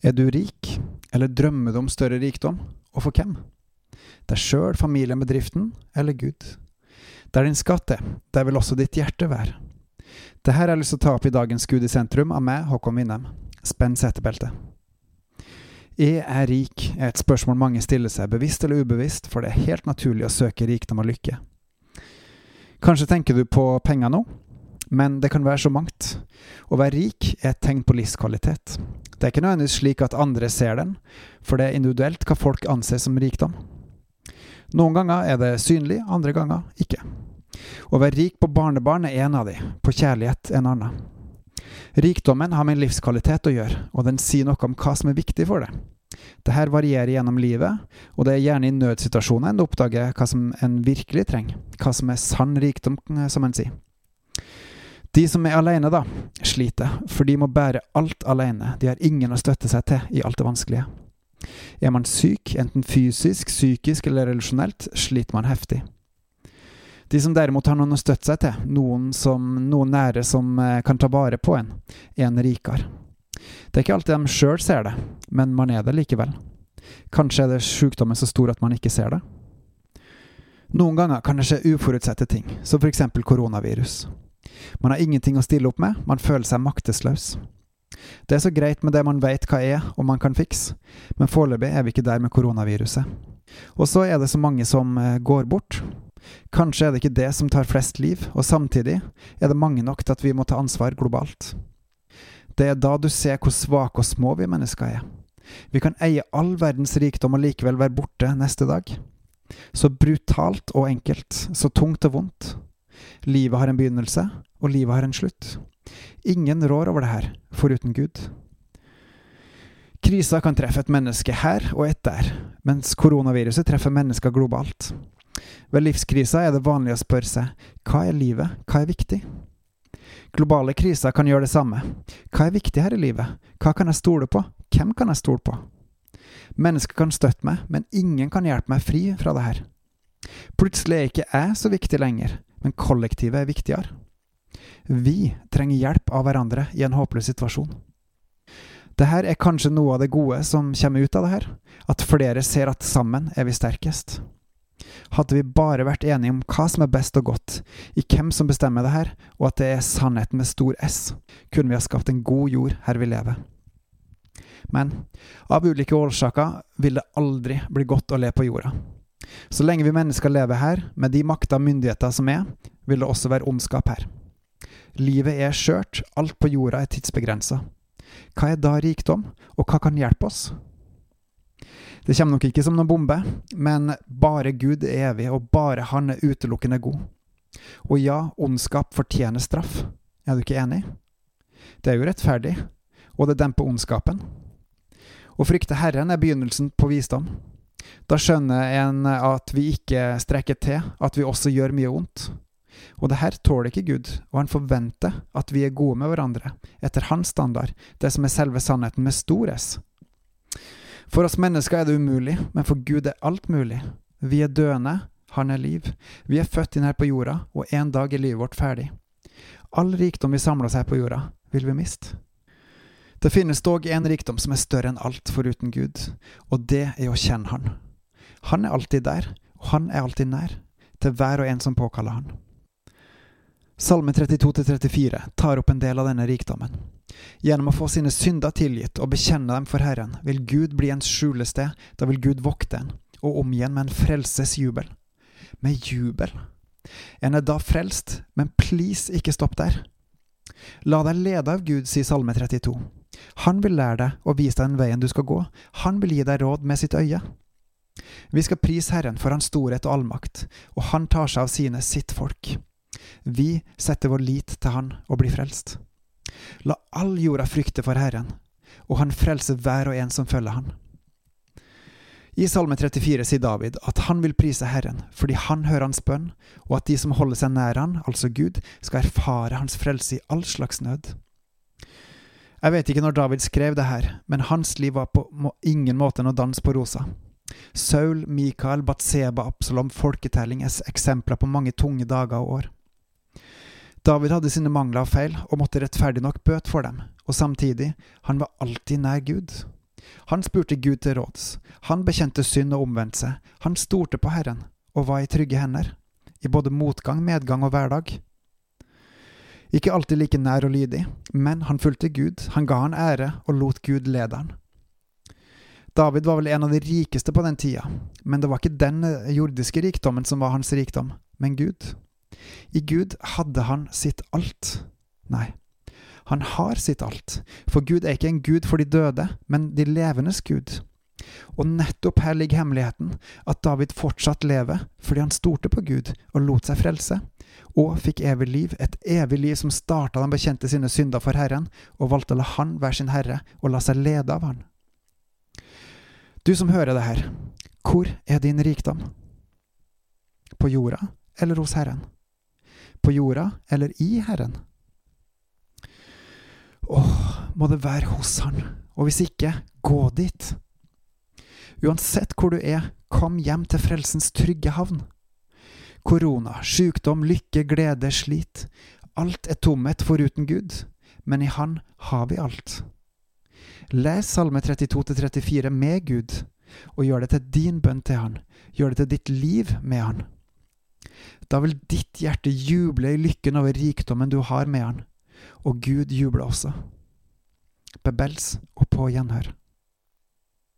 Er du rik, eller drømmer du om større rikdom, og for hvem? Deg sjøl, familien, bedriften, eller Gud? Der din skatt er, der vil også ditt hjerte være. Det her har jeg lyst til å ta opp i dagens Gud i sentrum av meg, Håkon Winnem. Spenn setebeltet. Er jeg rik? er et spørsmål mange stiller seg, bevisst eller ubevisst, for det er helt naturlig å søke rikdom og lykke. Kanskje tenker du på penger nå, men det kan være så mangt. Å være rik er et tegn på livskvalitet. Det er ikke nødvendigvis slik at andre ser den, for det er individuelt hva folk anser som rikdom. Noen ganger er det synlig, andre ganger ikke. Å være rik på barnebarn er en av de, på kjærlighet en annen. Rikdommen har med livskvalitet å gjøre, og den sier noe om hva som er viktig for det. Dette varierer gjennom livet, og det er gjerne i nødsituasjoner en oppdager hva som en virkelig trenger, hva som er sann rikdom, som en sier. De som er alene, da, sliter, for de må bære alt alene, de har ingen å støtte seg til i alt det vanskelige. Er man syk, enten fysisk, psykisk eller relasjonelt, sliter man heftig. De som derimot har noen å støtte seg til, noen, som, noen nære som eh, kan ta vare på en, er en rikere. Det er ikke alltid de sjøl ser det, men man er det likevel. Kanskje er det sykdommen så stor at man ikke ser det? Noen ganger kan det skje uforutsette ting, som eksempel koronavirus. Man har ingenting å stille opp med, man føler seg maktesløs. Det er så greit med det man vet hva er og man kan fikse, men foreløpig er vi ikke der med koronaviruset. Og så er det så mange som eh, går bort, Kanskje er det ikke det som tar flest liv, og samtidig er det mange nok til at vi må ta ansvar globalt. Det er da du ser hvor svake og små vi mennesker er. Vi kan eie all verdens rikdom og likevel være borte neste dag. Så brutalt og enkelt, så tungt og vondt. Livet har en begynnelse, og livet har en slutt. Ingen rår over det her, foruten Gud. Krisa kan treffe et menneske her og et der, mens koronaviruset treffer mennesker globalt. Ved livskrisa er det vanlig å spørre seg hva er livet, hva er viktig? Globale kriser kan gjøre det samme. Hva er viktig her i livet? Hva kan jeg stole på? Hvem kan jeg stole på? Mennesker kan støtte meg, men ingen kan hjelpe meg fri fra det her. Plutselig er ikke jeg så viktig lenger, men kollektivet er viktigere. Vi trenger hjelp av hverandre i en håpløs situasjon. Dette er kanskje noe av det gode som kommer ut av det her, at flere ser at sammen er vi sterkest. Hadde vi bare vært enige om hva som er best og godt, i hvem som bestemmer det her, og at det er sannheten med stor S, kunne vi ha skapt en god jord her vi lever. Men av ulike årsaker vil det aldri bli godt å le på jorda. Så lenge vi mennesker lever her, med de makter og myndigheter som er, vil det også være ondskap her. Livet er skjørt, alt på jorda er tidsbegrensa. Hva er da rikdom, og hva kan hjelpe oss? Det kommer nok ikke som noen bombe, men bare Gud er evig, og bare Han er utelukkende god. Og ja, ondskap fortjener straff. Er du ikke enig? Det er jo rettferdig, og det demper ondskapen. Å frykte Herren er begynnelsen på visdom. Da skjønner en at vi ikke strekker til, at vi også gjør mye vondt. Og det her tåler ikke Gud, og han forventer at vi er gode med hverandre, etter hans standard, det som er selve sannheten med stor S. For oss mennesker er det umulig, men for Gud er alt mulig. Vi er døende, han er liv. Vi er født inn her på jorda, og en dag er livet vårt ferdig. All rikdom vi samler oss her på jorda, vil vi miste. Det finnes dog en rikdom som er større enn alt foruten Gud, og det er å kjenne Han. Han er alltid der, og han er alltid nær, til hver og en som påkaller Han. Salme 32-34 tar opp en del av denne rikdommen. Gjennom å få sine synder tilgitt og bekjenne dem for Herren, vil Gud bli ens skjulested, da vil Gud vokte en, og omgi en med en frelses jubel. Med jubel. En er da frelst, men please, ikke stopp der. La deg lede av Gud, sier Salme 32. Han vil lære deg og vise deg den veien du skal gå, han vil gi deg råd med sitt øye. Vi skal prise Herren for hans storhet og allmakt, og han tar seg av sine, sitt folk. Vi setter vår lit til han og blir frelst. La all jorda frykte for Herren, og han frelser hver og en som følger han. I Salme 34 sier David at han vil prise Herren fordi han hører hans bønn, og at de som holder seg nær han, altså Gud, skal erfare hans frelse i all slags nød. Jeg vet ikke når David skrev det her, men hans liv var på ingen måte noe dans på rosa. Saul, Mikael, Batseba, Absalom, folketelling er eksempler på mange tunge dager og år. David hadde sine mangler og feil, og måtte rettferdig nok bøte for dem, og samtidig, han var alltid nær Gud. Han spurte Gud til råds, han bekjente synd og omvendte seg, han stolte på Herren og var i trygge hender, i både motgang, medgang og hverdag. Ikke alltid like nær og lydig, men han fulgte Gud, han ga han ære og lot Gud lede han. David var vel en av de rikeste på den tida, men det var ikke den jordiske rikdommen som var hans rikdom, men Gud. I Gud hadde han sitt alt. Nei, han har sitt alt, for Gud er ikke en gud for de døde, men de levendes Gud. Og nettopp her ligger hemmeligheten, at David fortsatt lever fordi han stolte på Gud og lot seg frelse, og fikk evig liv, et evig liv som starta han bekjente sine synder for Herren, og valgte å la Han være sin herre og la seg lede av Han. Du som hører det her, hvor er din rikdom? På jorda eller hos Herren? På jorda eller i Herren? Åh, må det være hos Han, og hvis ikke, gå dit. Uansett hvor du er, kom hjem til frelsens trygge havn. Korona, sykdom, lykke, glede, slit. Alt er tomhet foruten Gud, men i Han har vi alt. Les Salme 32-34 med Gud, og gjør det til din bønn til Han. Gjør det til ditt liv med Han. Da vil ditt hjerte juble i lykken over rikdommen du har med Han, og Gud jubler også. Bebels og på gjenhør.